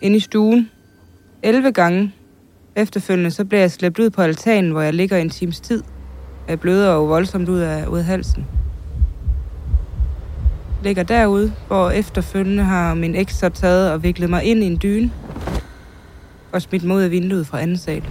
inde i stuen. 11 gange. Efterfølgende så bliver jeg slæbt ud på altanen, hvor jeg ligger en times tid. Jeg bløder jo voldsomt ud af, ud af halsen. Ligger derude, hvor efterfølgende har min eks så taget og viklet mig ind i en dyne og smidt mig ud af vinduet fra anden sal.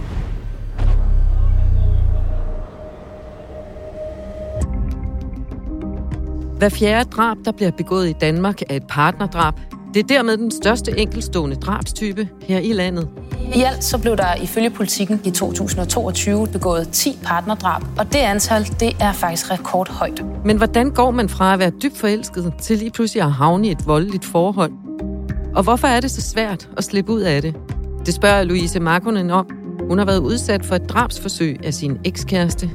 Hver fjerde drab, der bliver begået i Danmark, er et partnerdrab. Det er dermed den største enkelstående drabstype her i landet. I alt så blev der ifølge politikken i 2022 begået 10 partnerdrab, og det antal, det er faktisk rekordhøjt. Men hvordan går man fra at være dybt forelsket til lige pludselig at havne i et voldeligt forhold? Og hvorfor er det så svært at slippe ud af det? Det spørger Louise Markonen om. Hun har været udsat for et drabsforsøg af sin ekskæreste.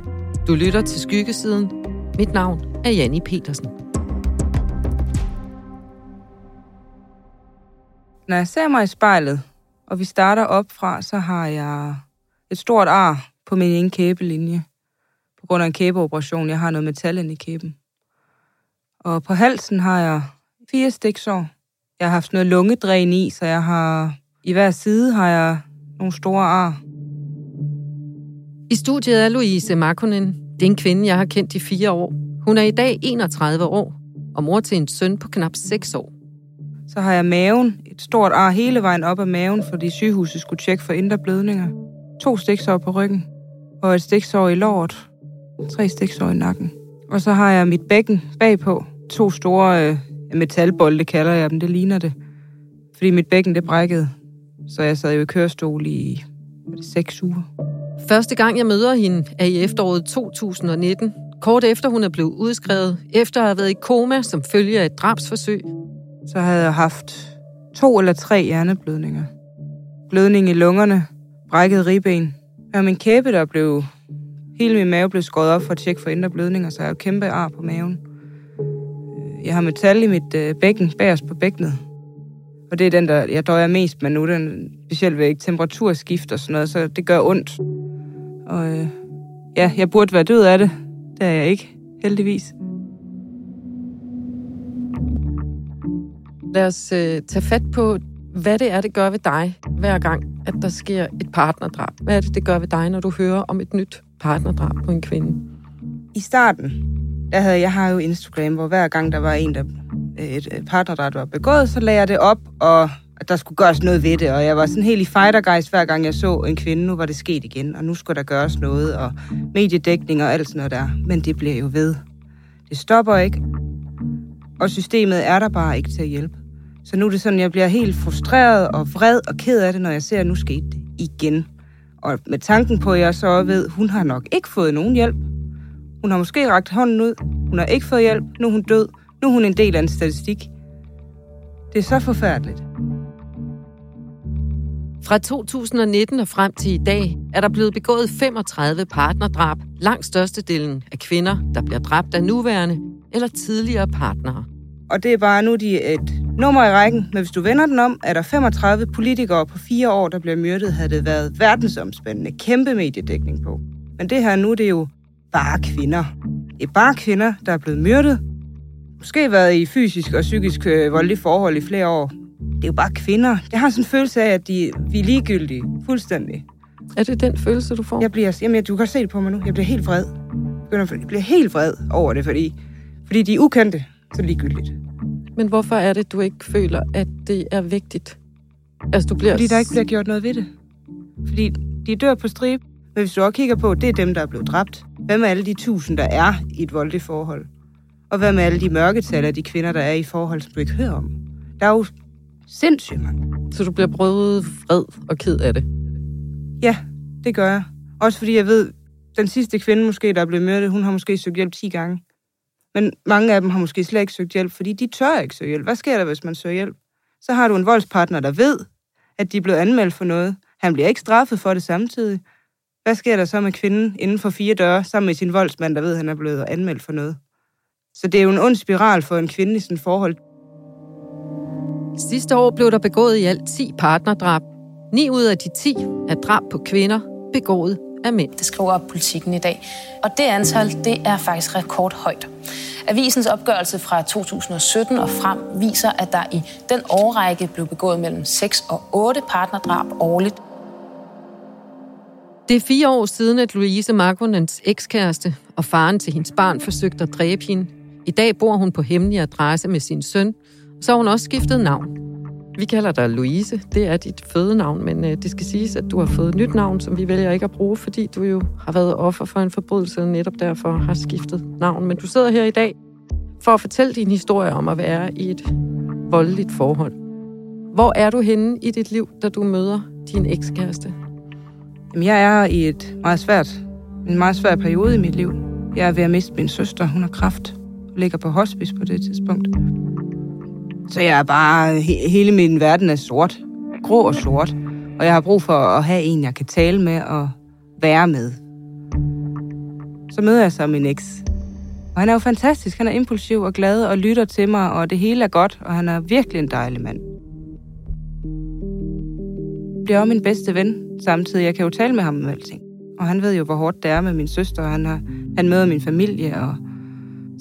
Du lytter til Skyggesiden. Mit navn er Janni Petersen. Når jeg ser mig i spejlet, og vi starter op fra, så har jeg et stort ar på min ene kæbelinje. På grund af en kæbeoperation. Jeg har noget metal i kæben. Og på halsen har jeg fire stiksår. Jeg har haft noget lungedræn i, så jeg har... I hver side har jeg nogle store ar. I studiet er Louise Markonen. Det er en kvinde, jeg har kendt i fire år. Hun er i dag 31 år og mor til en søn på knap 6 år. Så har jeg maven, et stort ar hele vejen op ad maven, fordi sygehuset skulle tjekke for indre blødninger. To stiksår på ryggen, og et stiksår i låret. Tre stiksår i nakken. Og så har jeg mit bækken bagpå. To store øh, metalbolde, kalder jeg dem. Det ligner det. Fordi mit bækken, det brækkede. Så jeg sad jo i kørestol i var det, seks uger. Første gang, jeg møder hende, er i efteråret 2019. Kort efter hun er blevet udskrevet, efter at have været i koma som følge af et drabsforsøg. Så havde jeg haft to eller tre hjerneblødninger. Blødning i lungerne, brækket ribben. Og min kæbe, der blev... Hele min mave blev skåret op for at tjekke for indre blødninger, så jeg har kæmpe ar på maven. Øh, jeg har metal i mit øh, bækken, bagerst på bækkenet. Og det er den, der jeg døjer mest med nu. Den, specielt ved temperaturskift og sådan noget, så det gør ondt. Og øh, ja, jeg burde være død af det. Det er jeg ikke, heldigvis. Lad os øh, tage fat på, hvad det er, det gør ved dig, hver gang, at der sker et partnerdrab. Hvad er det, det gør ved dig, når du hører om et nyt partnerdrab på en kvinde? I starten, der havde jeg har jo Instagram, hvor hver gang der var en, der øh, et, partnerdrab var begået, så lagde jeg det op, og at der skulle gøres noget ved det. Og jeg var sådan helt i fightergeist, hver gang jeg så en kvinde. Nu var det sket igen, og nu skulle der gøres noget, og mediedækning og alt sådan noget der. Men det bliver jo ved. Det stopper ikke. Og systemet er der bare ikke til at hjælpe. Så nu er det sådan, jeg bliver helt frustreret og vred og ked af det, når jeg ser, at nu skete det igen. Og med tanken på, at jeg så ved, at hun har nok ikke fået nogen hjælp. Hun har måske rakt hånden ud. Hun har ikke fået hjælp. Nu er hun død. Nu er hun en del af en statistik. Det er så forfærdeligt. Fra 2019 og frem til i dag er der blevet begået 35 partnerdrab. Langt størstedelen af kvinder, der bliver dræbt af nuværende eller tidligere partnere. Og det er bare nu de et nummer i rækken, men hvis du vender den om, er der 35 politikere på fire år, der bliver myrdet, havde det været verdensomspændende, kæmpe mediedækning på. Men det her nu, det er jo bare kvinder. Det er bare kvinder, der er blevet myrdet. Måske været i fysisk og psykisk øh, voldelige forhold i flere år. Det er jo bare kvinder. Jeg har sådan en følelse af, at de, vi er ligegyldige. Fuldstændig. Er det den følelse, du får? Jeg bliver, jamen, du kan se det på mig nu. Jeg bliver helt vred. Jeg bliver helt vred over det, fordi, fordi de er ukendte. Så ligegyldigt. Men hvorfor er det, du ikke føler, at det er vigtigt? Altså, du bliver... Fordi der ikke bliver gjort noget ved det. Fordi de dør på strip. Men hvis du også kigger på, det er dem, der er blevet dræbt. Hvem er alle de tusind, der er i et voldeligt forhold? Og hvad med alle de mørketal af de kvinder, der er i forhold, som du ikke hører om? Der er jo sindssygt mange. Så du bliver brødet vred og ked af det? Ja, det gør jeg. Også fordi jeg ved, den sidste kvinde måske, der er blevet myrdet, hun har måske søgt hjælp 10 gange. Men mange af dem har måske slet ikke søgt hjælp, fordi de tør ikke søge hjælp. Hvad sker der, hvis man søger hjælp? Så har du en voldspartner, der ved, at de er blevet anmeldt for noget. Han bliver ikke straffet for det samtidig. Hvad sker der så med kvinden inden for fire døre, sammen med sin voldsmand, der ved, at han er blevet anmeldt for noget? Så det er jo en ond spiral for en kvinde i sådan et forhold. Sidste år blev der begået i alt 10 partnerdrab. 9 ud af de 10 er drab på kvinder, begået af mænd. Det skriver politikken i dag. Og det antal, det er faktisk rekordhøjt. Avisens opgørelse fra 2017 og frem viser, at der i den årrække blev begået mellem 6 og 8 partnerdrab årligt. Det er fire år siden, at Louise Markonens ekskæreste og faren til hendes barn forsøgte at dræbe hende. I dag bor hun på hemmelig adresse med sin søn, så har hun også skiftet navn. Vi kalder dig Louise. Det er dit fødenavn, men øh, det skal siges, at du har fået et nyt navn, som vi vælger ikke at bruge, fordi du jo har været offer for en forbrydelse, og netop derfor har skiftet navn. Men du sidder her i dag for at fortælle din historie om at være i et voldeligt forhold. Hvor er du henne i dit liv, da du møder din ekskæreste? Jamen, jeg er i et meget svært, en meget svær periode i mit liv. Jeg er ved at miste min søster. Hun har kræft. Ligger på hospice på det tidspunkt. Så jeg er bare, he, hele min verden er sort. Grå og sort. Og jeg har brug for at have en, jeg kan tale med og være med. Så møder jeg så min eks. Og han er jo fantastisk. Han er impulsiv og glad og lytter til mig, og det hele er godt, og han er virkelig en dejlig mand. Bliver også min bedste ven samtidig. Jeg kan jo tale med ham om alting. Og han ved jo, hvor hårdt det er med min søster. og Han, har, han møder min familie, og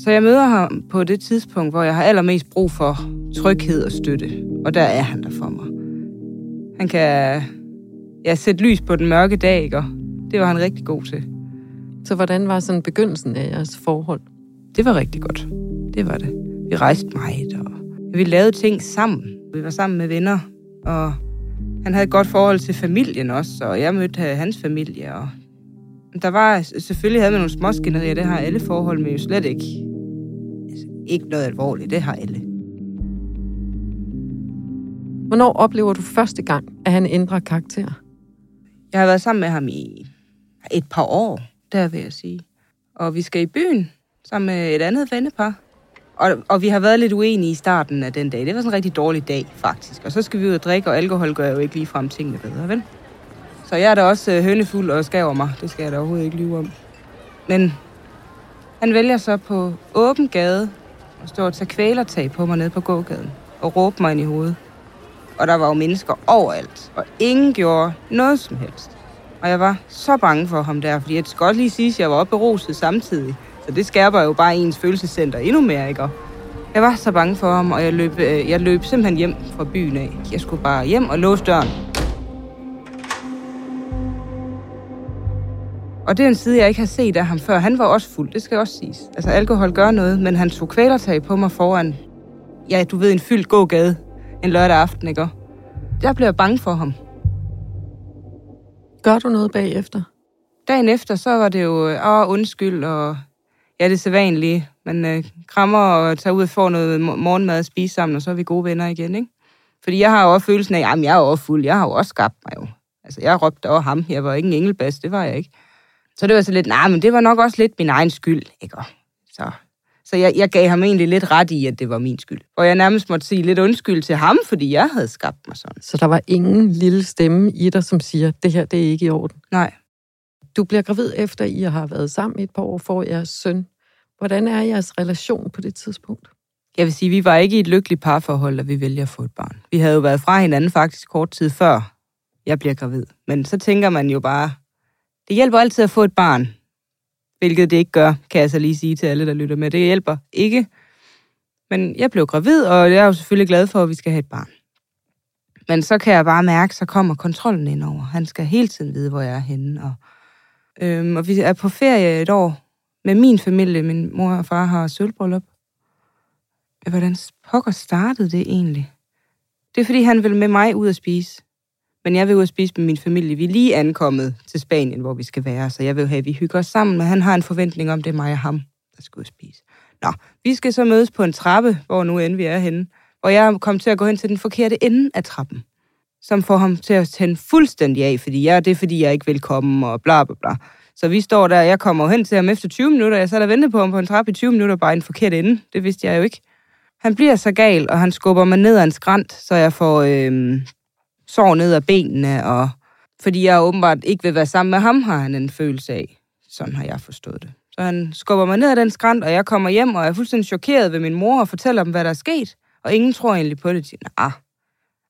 så jeg møder ham på det tidspunkt, hvor jeg har allermest brug for tryghed og støtte. Og der er han der for mig. Han kan ja, sætte lys på den mørke dag, ikke? Og det var han rigtig god til. Så hvordan var sådan begyndelsen af jeres forhold? Det var rigtig godt. Det var det. Vi rejste meget, og vi lavede ting sammen. Vi var sammen med venner, og han havde et godt forhold til familien også, og jeg mødte hans familie, og der var, selvfølgelig havde man nogle småskænderier, det har alle forhold, men jo slet ikke, ikke noget alvorligt, det har alle. Hvornår oplever du første gang, at han ændrer karakter? Jeg har været sammen med ham i et par år, der vil jeg sige. Og vi skal i byen sammen med et andet vennepar. Og, og vi har været lidt uenige i starten af den dag. Det var sådan en rigtig dårlig dag, faktisk. Og så skal vi ud og drikke, og alkohol gør jo ikke lige frem tingene bedre, vel? Så jeg er da også øh, hønefuld og skaver mig. Det skal jeg da overhovedet ikke lyve om. Men han vælger så på åben gade og stå og tage kvælertag på mig nede på gågaden og råbe mig ind i hovedet. Og der var jo mennesker overalt, og ingen gjorde noget som helst. Og jeg var så bange for ham der, fordi jeg skal godt lige sige, at jeg var oppe beruset samtidig. Så det skærper jo bare ens følelsescenter endnu mere, ikke? Jeg var så bange for ham, og jeg løb, øh, jeg løb simpelthen hjem fra byen af. Jeg skulle bare hjem og låse døren. Og det er en side, jeg ikke har set af ham før. Han var også fuld, det skal også siges. Altså, alkohol gør noget, men han tog kvælertag på mig foran, ja, du ved, en fyldt gågade en lørdag aften, ikke? Der blev jeg bange for ham. Gør du noget bagefter? Dagen efter, så var det jo, åh, undskyld, og ja, det er sædvanlige. Man øh, krammer og tager ud og får noget morgenmad at spise sammen, og så er vi gode venner igen, ikke? Fordi jeg har jo også følelsen af, at jeg er jo fuld, jeg har jo også skabt mig jo. Altså, jeg råbte over ham, jeg var ikke en engelbas, det var jeg ikke. Så det var så lidt, nej, men det var nok også lidt min egen skyld, ikke? Så, så jeg, jeg gav ham egentlig lidt ret i, at det var min skyld. Og jeg nærmest måtte sige lidt undskyld til ham, fordi jeg havde skabt mig sådan. Så der var ingen lille stemme i dig, som siger, det her, det er ikke i orden? Nej. Du bliver gravid efter, I har været sammen et par år for jeres søn. Hvordan er jeres relation på det tidspunkt? Jeg vil sige, vi var ikke i et lykkeligt parforhold, da vi vælger at få et barn. Vi havde jo været fra hinanden faktisk kort tid før jeg bliver gravid. Men så tænker man jo bare, det hjælper altid at få et barn. Hvilket det ikke gør, kan jeg så lige sige til alle, der lytter med. Det hjælper ikke. Men jeg blev gravid, og jeg er jo selvfølgelig glad for, at vi skal have et barn. Men så kan jeg bare mærke, så kommer kontrollen ind over. Han skal hele tiden vide, hvor jeg er henne. Og, øhm, og vi er på ferie et år med min familie. Min mor og far har sølvbryllup. Hvordan pokker startede det egentlig? Det er, fordi han vil med mig ud at spise. Men jeg vil ud og spise med min familie. Vi er lige ankommet til Spanien, hvor vi skal være, så jeg vil have, at vi hygger os sammen, men han har en forventning om, det er mig og ham, der skal ud og spise. Nå, vi skal så mødes på en trappe, hvor nu end vi er henne, og jeg kom til at gå hen til den forkerte ende af trappen, som får ham til at tænde fuldstændig af, fordi jeg, det er fordi, jeg ikke vil komme, og bla bla bla. Så vi står der, jeg kommer hen til ham efter 20 minutter, jeg sad der ventede på ham på en trappe i 20 minutter, bare en forkert ende. Det vidste jeg jo ikke. Han bliver så gal, og han skubber mig ned ad en skrant, så jeg får øh, sår ned af benene, og fordi jeg åbenbart ikke vil være sammen med ham, har han en følelse af. Sådan har jeg forstået det. Så han skubber mig ned ad den skrant, og jeg kommer hjem og er fuldstændig chokeret ved min mor og fortæller dem, hvad der er sket. Og ingen tror egentlig på det. De siger, nah,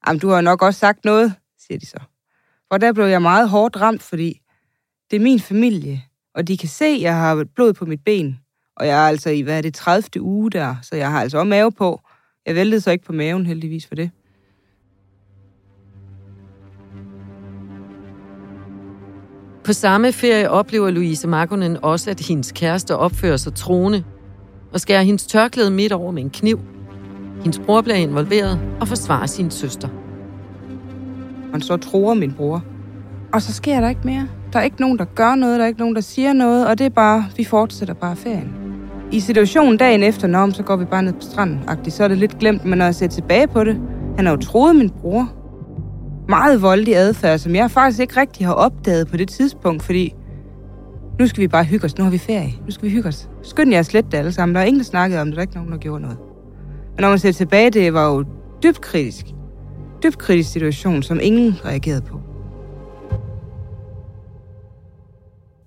jamen, du har nok også sagt noget, siger de så. Og der blev jeg meget hårdt ramt, fordi det er min familie, og de kan se, at jeg har blod på mit ben. Og jeg er altså i, hvad er det, 30. uge der, så jeg har altså også mave på. Jeg væltede så ikke på maven, heldigvis for det. På samme ferie oplever Louise Markonen også, at hendes kæreste opfører sig troende og skærer hendes tørklæde midt over med en kniv. Hendes bror bliver involveret og forsvarer sin søster. Han så tror min bror. Og så sker der ikke mere. Der er ikke nogen, der gør noget, der er ikke nogen, der siger noget, og det er bare, vi fortsætter bare ferien. I situationen dagen efter, når så går vi bare ned på stranden, -agtigt. så er det lidt glemt, men når jeg ser tilbage på det, han har jo troet min bror. Meget voldelig adfærd, som jeg faktisk ikke rigtig har opdaget på det tidspunkt, fordi nu skal vi bare hygge os, nu har vi ferie, nu skal vi hygge os. Skynd jer slet det alle sammen, der er ingen, der snakkede om det, der er ikke nogen, der gjorde noget. Men når man ser tilbage, det var jo dybt kritisk. Dybt kritisk situation, som ingen reagerede på.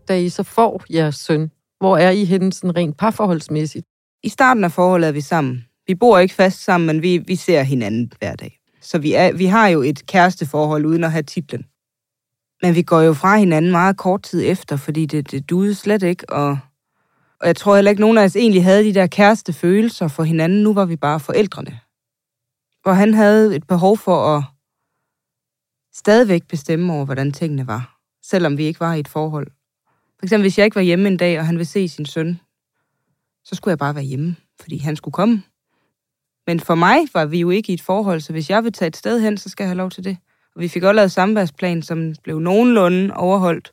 Da I så får jeres søn, hvor er I henne sådan rent parforholdsmæssigt? I starten af forholdet er vi sammen. Vi bor ikke fast sammen, men vi, vi ser hinanden hver dag. Så vi, er, vi har jo et kæresteforhold uden at have titlen. Men vi går jo fra hinanden meget kort tid efter, fordi det, det duede slet ikke, og, og jeg tror heller ikke, nogen af os egentlig havde de der kæreste følelser for hinanden. Nu var vi bare forældrene. Og han havde et behov for at stadigvæk bestemme over, hvordan tingene var, selvom vi ikke var i et forhold. For eksempel, hvis jeg ikke var hjemme en dag, og han ville se sin søn, så skulle jeg bare være hjemme, fordi han skulle komme. Men for mig var vi jo ikke i et forhold, så hvis jeg vil tage et sted hen, så skal jeg have lov til det. Og vi fik også lavet samværsplan, som blev nogenlunde overholdt.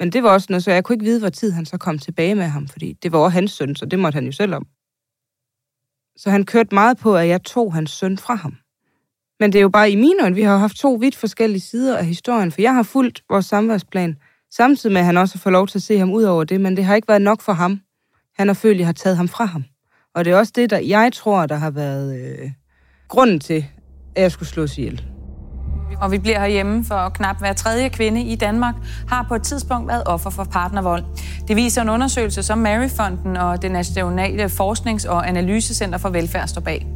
Men det var også noget, så jeg kunne ikke vide, hvor tid han så kom tilbage med ham, fordi det var også hans søn, så det måtte han jo selv om. Så han kørte meget på, at jeg tog hans søn fra ham. Men det er jo bare i mine øjne, vi har haft to vidt forskellige sider af historien, for jeg har fulgt vores samværsplan, samtidig med, at han også har lov til at se ham ud over det, men det har ikke været nok for ham. Han har følt, at jeg har taget ham fra ham. Og det er også det, der jeg tror, der har været øh, grunden til, at jeg skulle slås ihjel. Og vi bliver herhjemme, for knap hver tredje kvinde i Danmark har på et tidspunkt været offer for partnervold. Det viser en undersøgelse, som Maryfonden og det Nationale Forsknings- og Analysecenter for Velfærd står bag.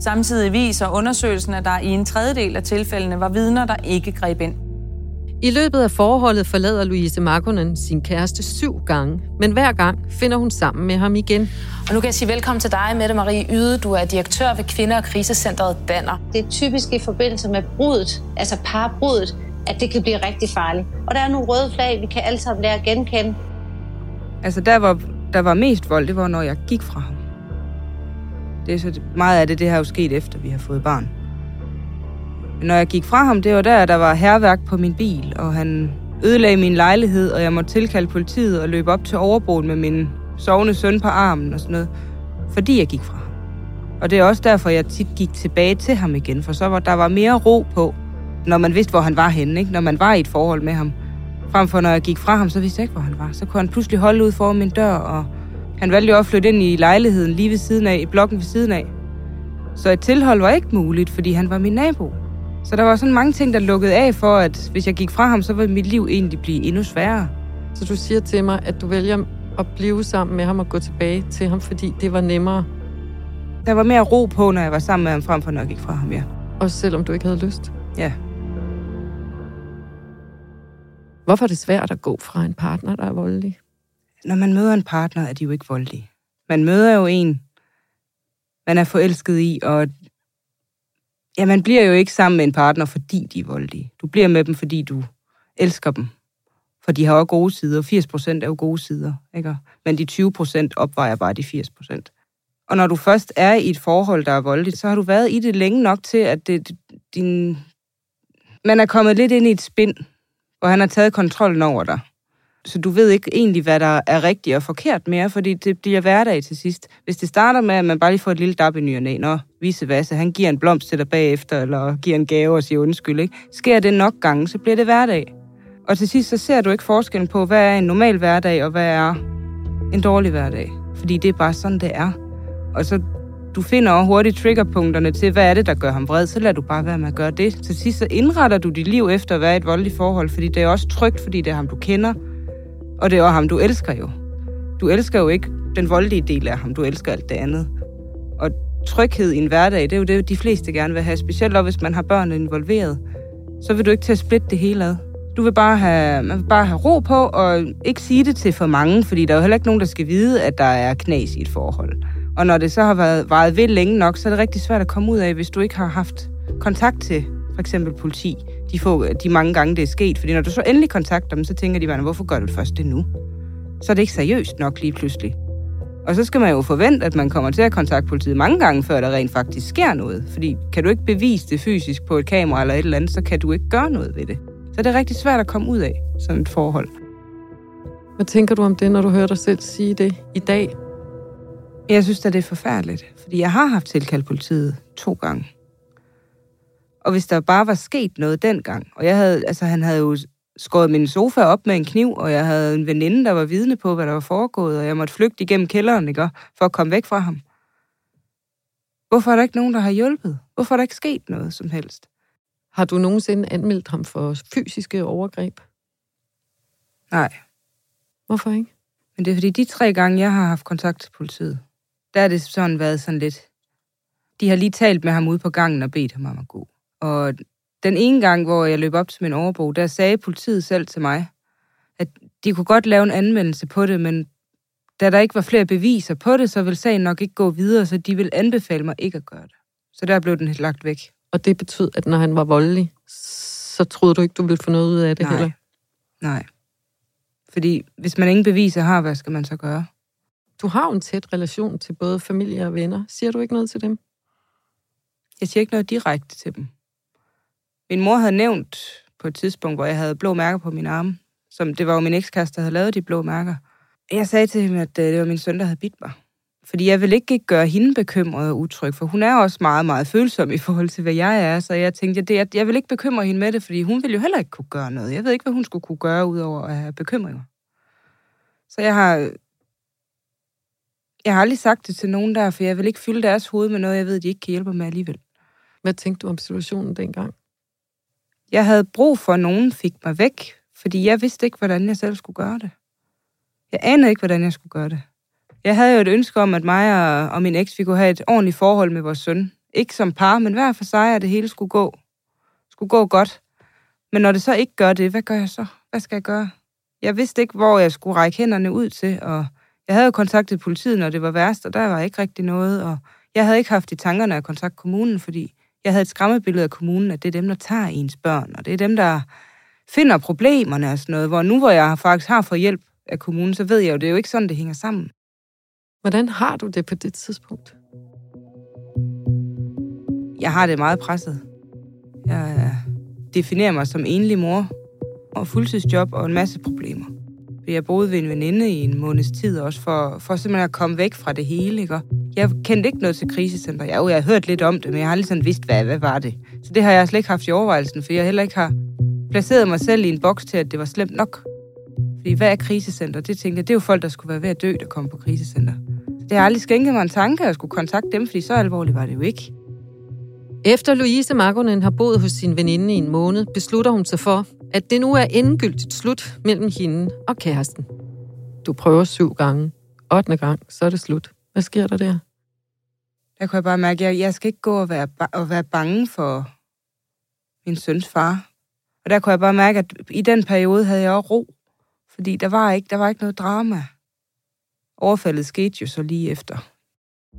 Samtidig viser undersøgelsen, at der i en tredjedel af tilfældene var vidner, der ikke greb ind. I løbet af forholdet forlader Louise Markonen sin kæreste syv gange, men hver gang finder hun sammen med ham igen. Og nu kan jeg sige velkommen til dig, Mette Marie Yde. Du er direktør ved Kvinder- og Krisecentret Banner. Det er typisk i forbindelse med brudet, altså parbrudet, at det kan blive rigtig farligt. Og der er nogle røde flag, vi kan alle sammen lære at genkende. Altså der var, der var mest vold, det var, når jeg gik fra ham. Det er så meget af det, det har jo sket efter, vi har fået barn. Når jeg gik fra ham, det var der, der var herværk på min bil, og han ødelagde min lejlighed, og jeg måtte tilkalde politiet og løbe op til overboen med min sovende søn på armen og sådan noget, fordi jeg gik fra ham. Og det er også derfor, jeg tit gik tilbage til ham igen, for så var der var mere ro på, når man vidste, hvor han var henne, ikke? når man var i et forhold med ham. Frem for når jeg gik fra ham, så vidste jeg ikke, hvor han var. Så kunne han pludselig holde ud foran min dør, og han valgte jo at flytte ind i lejligheden lige ved siden af, i blokken ved siden af. Så et tilhold var ikke muligt, fordi han var min nabo. Så der var sådan mange ting, der lukkede af for, at hvis jeg gik fra ham, så ville mit liv egentlig blive endnu sværere. Så du siger til mig, at du vælger at blive sammen med ham og gå tilbage til ham, fordi det var nemmere? Der var mere ro på, når jeg var sammen med ham, frem for når jeg gik fra ham, ja. Også selvom du ikke havde lyst? Ja. Hvorfor er det svært at gå fra en partner, der er voldelig? Når man møder en partner, er de jo ikke voldelige. Man møder jo en, man er forelsket i, og ja, man bliver jo ikke sammen med en partner, fordi de er voldelige. Du bliver med dem, fordi du elsker dem. For de har også gode sider. 80 procent er jo gode sider, ikke? Men de 20 procent opvejer bare de 80 procent. Og når du først er i et forhold, der er voldeligt, så har du været i det længe nok til, at det, din... man er kommet lidt ind i et spind, hvor han har taget kontrollen over dig. Så du ved ikke egentlig, hvad der er rigtigt og forkert mere, fordi det bliver hverdag til sidst. Hvis det starter med, at man bare lige får et lille dab i ny og næ, når vise vasse, han giver en blomst til dig bagefter, eller giver en gave og siger undskyld, ikke? Sker det nok gange, så bliver det hverdag. Og til sidst, så ser du ikke forskellen på, hvad er en normal hverdag, og hvad er en dårlig hverdag. Fordi det er bare sådan, det er. Og så du finder også hurtigt triggerpunkterne til, hvad er det, der gør ham vred, så lader du bare være med at gøre det. Til sidst så indretter du dit liv efter at være i et voldeligt forhold, fordi det er også trygt, fordi det er ham, du kender, og det er jo ham, du elsker jo. Du elsker jo ikke den voldelige del af ham, du elsker alt det andet. Og tryghed i en hverdag, det er jo det, de fleste gerne vil have, specielt hvis man har børn involveret. Så vil du ikke til at splitte det hele ad. Du vil bare have, man vil bare have ro på, og ikke sige det til for mange, fordi der er jo heller ikke nogen, der skal vide, at der er knas i et forhold. Og når det så har været varet ved længe nok, så er det rigtig svært at komme ud af, hvis du ikke har haft kontakt til for eksempel politi, de, få, de mange gange, det er sket. Fordi når du så endelig kontakter dem, så tænker de bare, hvorfor gør du det først det nu? Så er det ikke seriøst nok lige pludselig. Og så skal man jo forvente, at man kommer til at kontakte politiet mange gange, før der rent faktisk sker noget. Fordi kan du ikke bevise det fysisk på et kamera eller et eller andet, så kan du ikke gøre noget ved det. Så det er rigtig svært at komme ud af sådan et forhold. Hvad tænker du om det, når du hører dig selv sige det i dag? Jeg synes at det er forfærdeligt, fordi jeg har haft tilkaldt politiet to gange. Og hvis der bare var sket noget dengang, og jeg havde, altså han havde jo skåret min sofa op med en kniv, og jeg havde en veninde, der var vidne på, hvad der var foregået, og jeg måtte flygte igennem kælderen, ikke, for at komme væk fra ham. Hvorfor er der ikke nogen, der har hjulpet? Hvorfor er der ikke sket noget som helst? Har du nogensinde anmeldt ham for fysiske overgreb? Nej. Hvorfor ikke? Men det er fordi, de tre gange, jeg har haft kontakt til politiet, der er det sådan været sådan lidt... De har lige talt med ham ude på gangen og bedt ham om at gå. Og den ene gang, hvor jeg løb op til min overbo, der sagde politiet selv til mig, at de kunne godt lave en anmeldelse på det, men da der ikke var flere beviser på det, så ville sagen nok ikke gå videre, så de ville anbefale mig ikke at gøre det. Så der blev den lagt væk. Og det betød, at når han var voldelig, så troede du ikke, du ville få noget ud af det Nej. heller? Nej. Fordi hvis man ingen beviser har, hvad skal man så gøre? Du har jo en tæt relation til både familie og venner. Siger du ikke noget til dem? Jeg siger ikke noget direkte til dem. Min mor havde nævnt på et tidspunkt, hvor jeg havde blå mærker på min arme, som det var jo min ekskæreste, der havde lavet de blå mærker. Jeg sagde til hende, at øh, det var min søn, der havde bidt mig. Fordi jeg vil ikke gøre hende bekymret og utryg, for hun er også meget, meget følsom i forhold til, hvad jeg er. Så jeg tænkte, at det, jeg vil ikke bekymre hende med det, fordi hun ville jo heller ikke kunne gøre noget. Jeg ved ikke, hvad hun skulle kunne gøre, udover at have bekymringer. Så jeg har... Jeg har aldrig sagt det til nogen der, for jeg vil ikke fylde deres hoved med noget, jeg ved, de ikke kan hjælpe mig med alligevel. Hvad tænkte du om situationen dengang? Jeg havde brug for, at nogen fik mig væk, fordi jeg vidste ikke, hvordan jeg selv skulle gøre det. Jeg anede ikke, hvordan jeg skulle gøre det. Jeg havde jo et ønske om, at mig og, og min eks, vi kunne have et ordentligt forhold med vores søn. Ikke som par, men hver for sig, at det hele skulle gå, skulle gå godt. Men når det så ikke gør det, hvad gør jeg så? Hvad skal jeg gøre? Jeg vidste ikke, hvor jeg skulle række hænderne ud til, og jeg havde jo kontaktet politiet, når det var værst, og der var ikke rigtig noget, og jeg havde ikke haft i tankerne at kontakte kommunen, fordi jeg havde et skræmmebillede af kommunen, at det er dem, der tager ens børn, og det er dem, der finder problemerne og sådan noget, hvor nu hvor jeg faktisk har fået hjælp af kommunen, så ved jeg jo, det er jo ikke sådan, det hænger sammen. Hvordan har du det på det tidspunkt? Jeg har det meget presset. Jeg definerer mig som enlig mor og fuldtidsjob og en masse problemer. Jeg boede ved en veninde i en måneds tid også, for, for simpelthen at komme væk fra det hele. Ikke? Jeg kendte ikke noget til krisecenter. Jeg, jo, jeg har hørt lidt om det, men jeg har aldrig sådan vidst, hvad, hvad var det. Så det har jeg slet ikke haft i overvejelsen, for jeg heller ikke har placeret mig selv i en boks til, at det var slemt nok. Fordi hvad er krisecenter? Det tænkte jeg, det er jo folk, der skulle være ved at dø, der kom på krisecenter. Så det har aldrig skænket mig en tanke, at jeg skulle kontakte dem, fordi så alvorligt var det jo ikke. Efter Louise Markonen har boet hos sin veninde i en måned, beslutter hun sig for, at det nu er endegyldigt slut mellem hende og kæresten. Du prøver syv gange. 8. gang, så er det slut. Hvad sker der der? Der kunne jeg bare mærke, at jeg, jeg skal ikke gå og være, og være bange for min søns far. Og der kunne jeg bare mærke, at i den periode havde jeg også ro. Fordi der var ikke, der var ikke noget drama. Overfaldet skete jo så lige efter.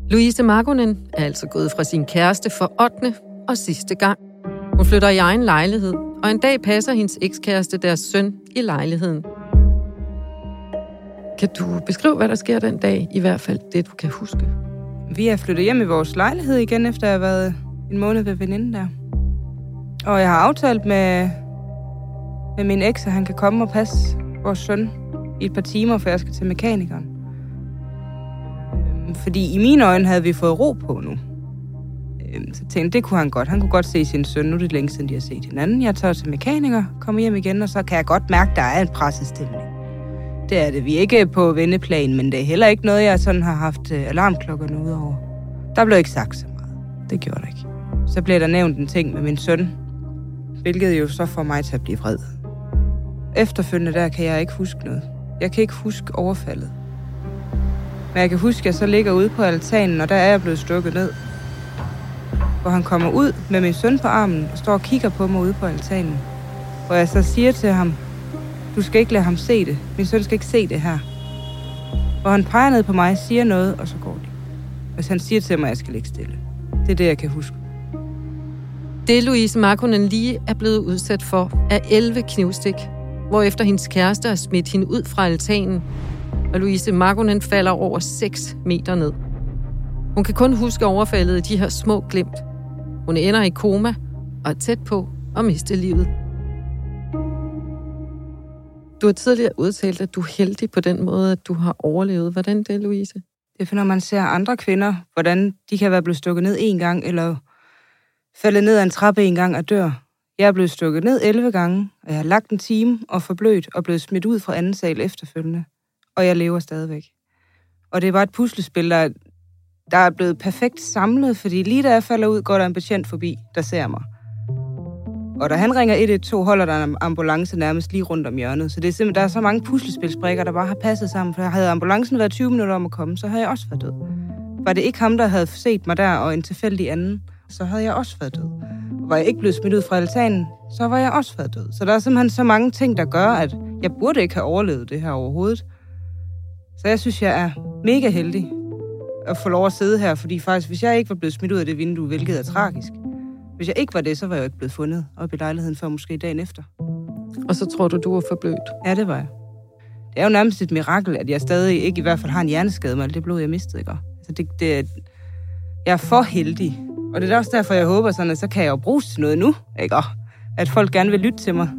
Louise Markonen er altså gået fra sin kæreste for 8. og sidste gang. Hun flytter i egen lejlighed, og en dag passer hendes ekskæreste deres søn i lejligheden. Kan du beskrive, hvad der sker den dag? I hvert fald det, du kan huske. Vi er flyttet hjem i vores lejlighed igen, efter jeg har været en måned ved veninden der. Og jeg har aftalt med, med min eks, at han kan komme og passe vores søn i et par timer, for jeg skal til mekanikeren. Øhm, fordi i mine øjne havde vi fået ro på nu. Så tænkte, det kunne han godt. Han kunne godt se sin søn. Nu er det længe siden, de har set hinanden. Jeg tager til mekaniker, kommer hjem igen, og så kan jeg godt mærke, der er en pressestemning. Det er det. Vi er ikke på vendeplan, men det er heller ikke noget, jeg sådan har haft øh, alarmklokkerne ud over. Der blev ikke sagt så meget. Det gjorde der ikke. Så blev der nævnt en ting med min søn, hvilket jo så får mig til at blive vred. Efterfølgende der kan jeg ikke huske noget. Jeg kan ikke huske overfaldet. Men jeg kan huske, at jeg så ligger ude på altanen, og der er jeg blevet stukket ned. Hvor han kommer ud med min søn på armen og står og kigger på mig ude på altanen. Hvor jeg så siger til ham, du skal ikke lade ham se det. Min søn skal ikke se det her. Hvor han peger ned på mig, siger noget, og så går det. Hvis han siger til mig, at jeg skal ligge stille. Det er det, jeg kan huske. Det Louise Markonen lige er blevet udsat for, er 11 knivstik, hvorefter hendes kæreste har smidt hende ud fra altanen, og Louise Markonen falder over 6 meter ned. Hun kan kun huske overfaldet i de her små glimt. Hun ender i koma og er tæt på at miste livet. Du har tidligere udtalt, at du er heldig på den måde, at du har overlevet. Hvordan det, Louise? Det er når man ser andre kvinder, hvordan de kan være blevet stukket ned en gang, eller faldet ned ad en trappe en gang og dør. Jeg er blevet stukket ned 11 gange, og jeg har lagt en time og forblødt og blevet smidt ud fra anden sal efterfølgende. Og jeg lever stadigvæk. Og det var et puslespil, der, der er blevet perfekt samlet, fordi lige da jeg falder ud, går der en patient forbi, der ser mig. Og da han ringer 112, holder der en ambulance nærmest lige rundt om hjørnet. Så det er simpelthen, der er så mange puslespilsbrikker, der bare har passet sammen. For havde ambulancen været 20 minutter om at komme, så havde jeg også været død. Var det ikke ham, der havde set mig der, og en tilfældig anden, så havde jeg også været død. Var jeg ikke blevet smidt ud fra altanen, så var jeg også været død. Så der er simpelthen så mange ting, der gør, at jeg burde ikke have overlevet det her overhovedet. Så jeg synes, jeg er mega heldig at få lov at sidde her, fordi faktisk, hvis jeg ikke var blevet smidt ud af det vindue, hvilket er tragisk, hvis jeg ikke var det, så var jeg jo ikke blevet fundet op i lejligheden før måske dagen efter. Og så tror du, du var forblødt? Ja, det var jeg. Det er jo nærmest et mirakel, at jeg stadig ikke i hvert fald har en hjerneskade med alt det blod, jeg mistede, ikke? Altså, det, det, jeg er for heldig. Og det er også derfor, jeg håber sådan, at så kan jeg jo bruges til noget nu, ikke? At folk gerne vil lytte til mig.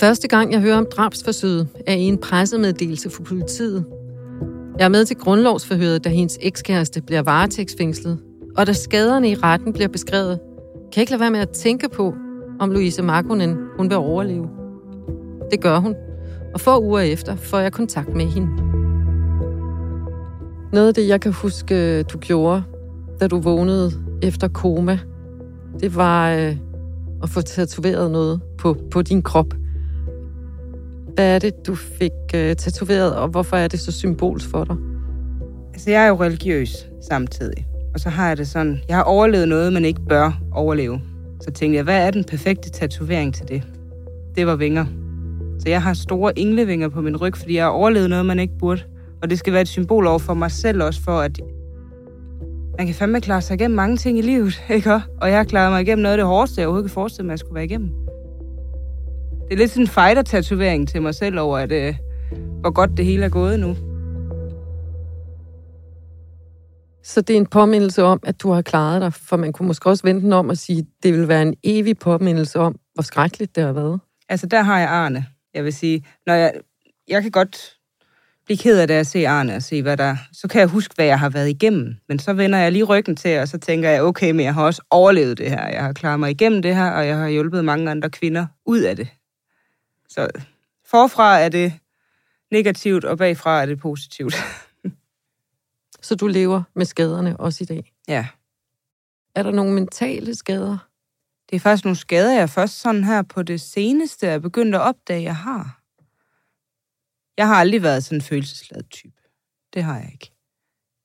Første gang, jeg hører om drabsforsøget, er i en pressemeddelelse for politiet. Jeg er med til grundlovsforhøret, da hendes ekskæreste bliver varetægtsfængslet, og da skaderne i retten bliver beskrevet, kan jeg ikke lade være med at tænke på, om Louise Markonen hun vil overleve. Det gør hun, og få uger efter får jeg kontakt med hende. Noget af det, jeg kan huske, du gjorde, da du vågnede efter koma, det var øh, at få tatoveret noget på, på din krop. Hvad er det, du fik øh, tatoveret, og hvorfor er det så symbolsk for dig? Altså, jeg er jo religiøs samtidig. Og så har jeg det sådan, jeg har overlevet noget, man ikke bør overleve. Så tænkte jeg, hvad er den perfekte tatovering til det? Det var vinger. Så jeg har store englevinger på min ryg, fordi jeg har overlevet noget, man ikke burde. Og det skal være et symbol over for mig selv også, for at man kan fandme klare sig igennem mange ting i livet, ikke? Og jeg har klaret mig igennem noget af det hårdeste, jeg overhovedet kan forestille mig, at jeg skulle være igennem. Det er lidt sådan en fighter-tatovering til mig selv over, at, øh, hvor godt det hele er gået nu. Så det er en påmindelse om, at du har klaret dig, for man kunne måske også vente den om at sige, at det vil være en evig påmindelse om, hvor skrækkeligt det har været. Altså, der har jeg Arne. Jeg vil sige, når jeg, jeg kan godt blive ked af det at se Arne og se, hvad der... Så kan jeg huske, hvad jeg har været igennem. Men så vender jeg lige ryggen til, og så tænker jeg, okay, men jeg har også overlevet det her. Jeg har klaret mig igennem det her, og jeg har hjulpet mange andre kvinder ud af det. Så forfra er det negativt, og bagfra er det positivt. Så du lever med skaderne også i dag? Ja. Er der nogle mentale skader? Det er faktisk nogle skader, jeg først sådan her på det seneste er begyndt at opdage, jeg har. Jeg har aldrig været sådan en følelsesladet type. Det har jeg ikke.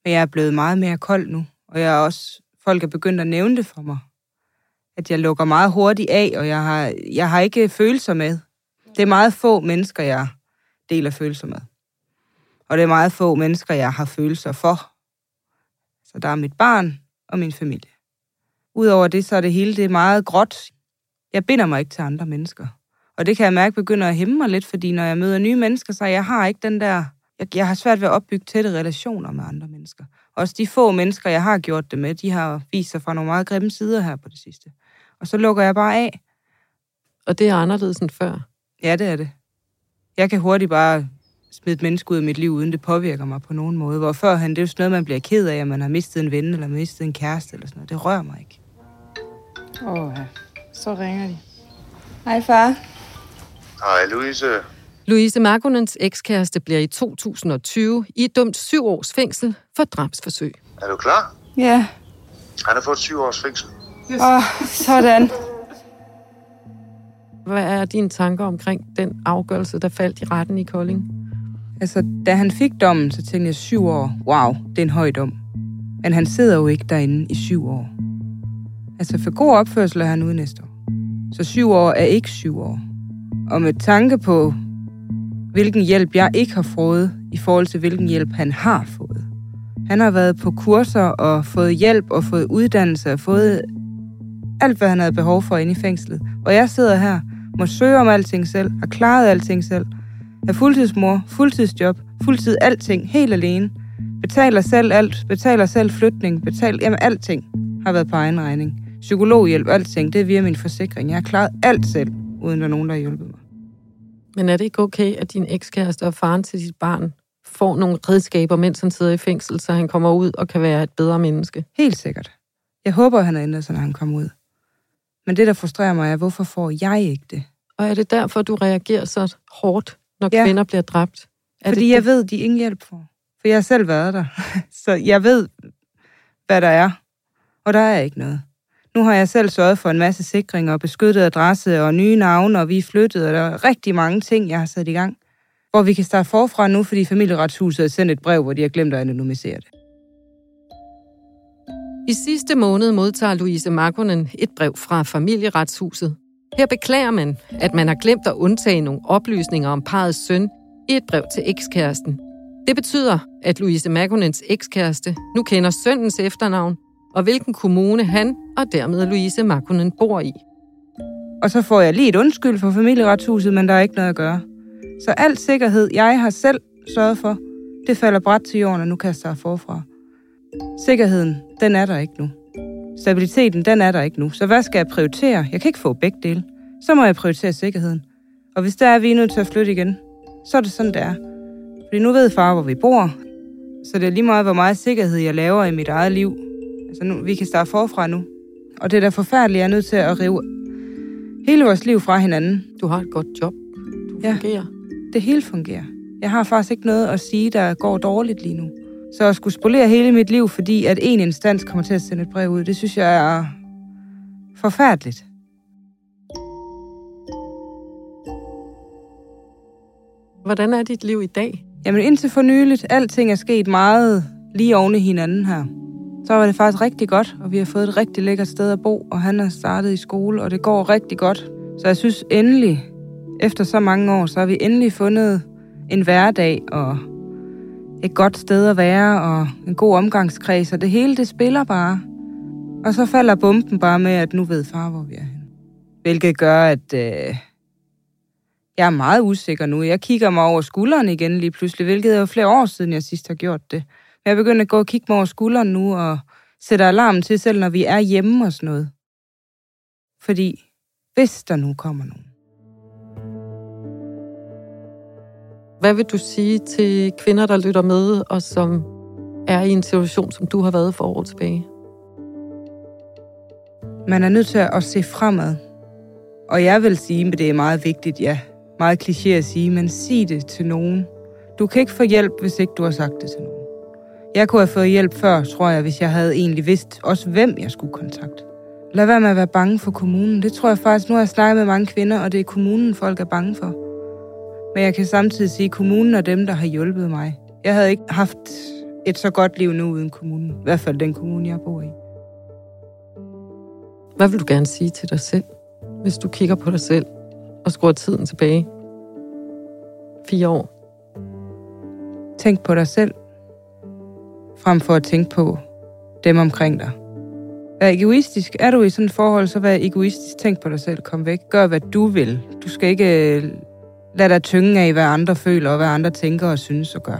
Men jeg er blevet meget mere kold nu, og jeg er også, folk er begyndt at nævne det for mig. At jeg lukker meget hurtigt af, og jeg har, jeg har ikke følelser med. Det er meget få mennesker, jeg deler følelser med. Og det er meget få mennesker, jeg har følelser for. Så der er mit barn og min familie. Udover det, så er det hele det er meget gråt. Jeg binder mig ikke til andre mennesker. Og det kan jeg mærke begynder at hæmme mig lidt, fordi når jeg møder nye mennesker, så jeg har ikke den der... Jeg, jeg har svært ved at opbygge tætte relationer med andre mennesker. Også de få mennesker, jeg har gjort det med, de har vist sig fra nogle meget grimme sider her på det sidste. Og så lukker jeg bare af. Og det er anderledes end før? Ja, det er det. Jeg kan hurtigt bare smide et menneske ud af mit liv, uden det påvirker mig på nogen måde. Hvor førhen, det er jo sådan noget, man bliver ked af, at man har mistet en ven, eller mistet en kæreste, eller sådan noget. Det rører mig ikke. Åh, oh, så ringer de. Hej, far. Hej, Louise. Louise Markonens ekskæreste bliver i 2020 i et dumt syv års fængsel for drabsforsøg. Er du klar? Ja, Han har fået syv års fængsel. og sådan. Hvad er dine tanker omkring den afgørelse, der faldt i retten i Kolding? Altså, da han fik dommen, så tænkte jeg syv år. Wow, det er en høj dom. Men han sidder jo ikke derinde i syv år. Altså, for god opførsel er han ude næste år. Så syv år er ikke syv år. Og med tanke på, hvilken hjælp jeg ikke har fået, i forhold til hvilken hjælp han har fået. Han har været på kurser og fået hjælp og fået uddannelse og fået alt, hvad han havde behov for inde i fængslet. Og jeg sidder her, må søge om alting selv, har klaret alting selv, er fuldtidsmor, fuldtidsjob, fuldtid alting, helt alene. Betaler selv alt, betaler selv flytning, betaler, jamen alting har været på egen regning. Psykologhjælp, alting, det er via min forsikring. Jeg har klaret alt selv, uden der er nogen, der har hjulpet mig. Men er det ikke okay, at din ekskæreste og faren til dit barn får nogle redskaber, mens han sidder i fængsel, så han kommer ud og kan være et bedre menneske? Helt sikkert. Jeg håber, han har ændret sig, når han kommer ud. Men det, der frustrerer mig, er, hvorfor får jeg ikke det? Og er det derfor, du reagerer så hårdt, når Ja. kvinder bliver dræbt? Er Fordi det jeg ved, de ingen hjælp får. For jeg har selv været der. Så jeg ved, hvad der er. Og der er ikke noget. Nu har jeg selv sørget for en masse sikring og beskyttet adresse og nye navne, og vi er flyttet, og der er rigtig mange ting, jeg har sat i gang. Hvor vi kan starte forfra nu, fordi familieretshuset har sendt et brev, hvor de har glemt at anonymisere det. I sidste måned modtager Louise Markonen et brev fra familieretshuset. Her beklager man, at man har glemt at undtage nogle oplysninger om parets søn i et brev til ekskæresten. Det betyder, at Louise Markonens ekskæreste nu kender sønnens efternavn, og hvilken kommune han og dermed Louise Markonen bor i. Og så får jeg lige et undskyld for familieretshuset, men der er ikke noget at gøre. Så al sikkerhed, jeg har selv sørget for, det falder bræt til jorden, og nu kaster jeg forfra. Sikkerheden, den er der ikke nu. Stabiliteten, den er der ikke nu. Så hvad skal jeg prioritere? Jeg kan ikke få begge dele. Så må jeg prioritere sikkerheden. Og hvis der er, vi er nødt til at flytte igen, så er det sådan, det er. Fordi nu ved far, hvor vi bor. Så det er lige meget, hvor meget sikkerhed jeg laver i mit eget liv. Altså nu, vi kan starte forfra nu. Og det er da forfærdeligt, jeg er nødt til at rive hele vores liv fra hinanden. Du har et godt job. Du Ja. fungerer. Det hele fungerer. Jeg har faktisk ikke noget at sige, der går dårligt lige nu. Så at skulle spolere hele mit liv, fordi at en instans kommer til at sende et brev ud, det synes jeg er forfærdeligt. Hvordan er dit liv i dag? Jamen indtil for nyligt, alting er sket meget lige oven i hinanden her. Så var det faktisk rigtig godt, og vi har fået et rigtig lækkert sted at bo, og han er startet i skole, og det går rigtig godt. Så jeg synes endelig, efter så mange år, så har vi endelig fundet en hverdag og et godt sted at være, og en god omgangskreds, og det hele, det spiller bare. Og så falder bomben bare med, at nu ved far, hvor vi er henne. Hvilket gør, at øh, jeg er meget usikker nu. Jeg kigger mig over skulderen igen lige pludselig, hvilket er jo flere år siden, jeg sidst har gjort det. Men jeg begynder at gå og kigge mig over skulderen nu, og sætter alarmen til, selv når vi er hjemme og sådan noget. Fordi hvis der nu kommer nogen, Hvad vil du sige til kvinder, der lytter med, og som er i en situation, som du har været for år tilbage? man er nødt til at se fremad. Og jeg vil sige, at det er meget vigtigt, ja, meget kliché at sige, men sig det til nogen. Du kan ikke få hjælp, hvis ikke du har sagt det til nogen. Jeg kunne have fået hjælp før, tror jeg, hvis jeg havde egentlig vidst også, hvem jeg skulle kontakte. Lad være med at være bange for kommunen. Det tror jeg faktisk, nu har jeg snakket med mange kvinder, og det er kommunen, folk er bange for. Men jeg kan samtidig sige, at kommunen er dem, der har hjulpet mig. Jeg havde ikke haft et så godt liv nu uden kommunen. I hvert fald den kommune, jeg bor i. Hvad vil du gerne sige til dig selv, hvis du kigger på dig selv og skruer tiden tilbage? Fire år. Tænk på dig selv, frem for at tænke på dem omkring dig. Vær egoistisk. Er du i sådan et forhold, så vær egoistisk. Tænk på dig selv. Kom væk. Gør, hvad du vil. Du skal ikke lade dig tynge af, hvad andre føler og hvad andre tænker og synes og gør.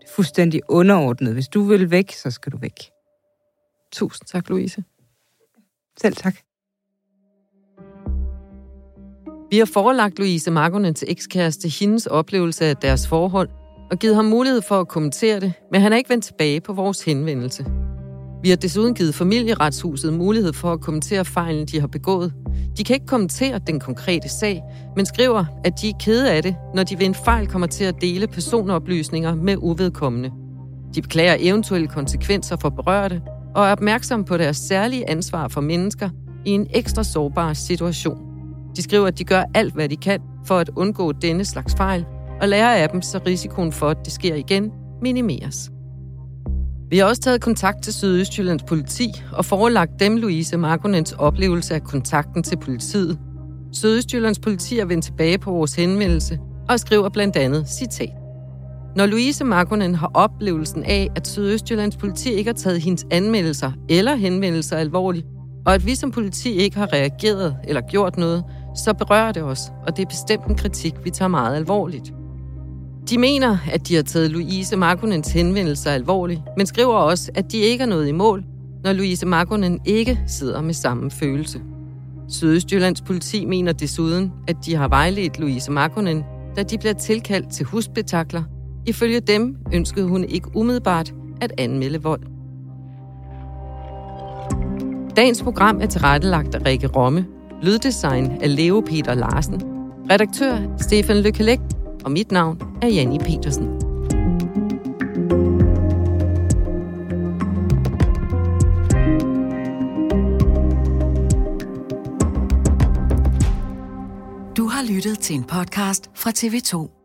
Det er fuldstændig underordnet. Hvis du vil væk, så skal du væk. Tusind tak, Louise. Selv tak. Vi har forelagt Louise Markonen til ekskæreste hendes oplevelse af deres forhold, og givet ham mulighed for at kommentere det, men han er ikke vendt tilbage på vores henvendelse. Vi har desuden givet familieretshuset mulighed for at kommentere fejlen, de har begået. De kan ikke kommentere den konkrete sag, men skriver, at de er kede af det, når de ved en fejl kommer til at dele personoplysninger med uvedkommende. De beklager eventuelle konsekvenser for berørte og er opmærksomme på deres særlige ansvar for mennesker i en ekstra sårbar situation. De skriver, at de gør alt, hvad de kan for at undgå denne slags fejl, og lærer af dem, så risikoen for, at det sker igen, minimeres. Vi har også taget kontakt til Sydøstjyllands politi og forelagt dem Louise Markonens oplevelse af kontakten til politiet. Sydøstjyllands politi er vendt tilbage på vores henvendelse og skriver blandt andet citat. Når Louise Markonen har oplevelsen af, at Sydøstjyllands politi ikke har taget hendes anmeldelser eller henvendelser alvorligt, og at vi som politi ikke har reageret eller gjort noget, så berører det os, og det er bestemt en kritik, vi tager meget alvorligt. De mener, at de har taget Louise Markonens henvendelser alvorligt, men skriver også, at de ikke er nået i mål, når Louise Markonen ikke sidder med samme følelse. Sydøstjyllands politi mener desuden, at de har vejledt Louise Markonen, da de bliver tilkaldt til husbetakler. Ifølge dem ønskede hun ikke umiddelbart at anmelde vold. Dagens program er tilrettelagt af Rikke Romme, lyddesign af Leo Peter Larsen, redaktør Stefan Lykkelek og mit navn er Janni Petersen. Du har lyttet til en podcast fra TV2.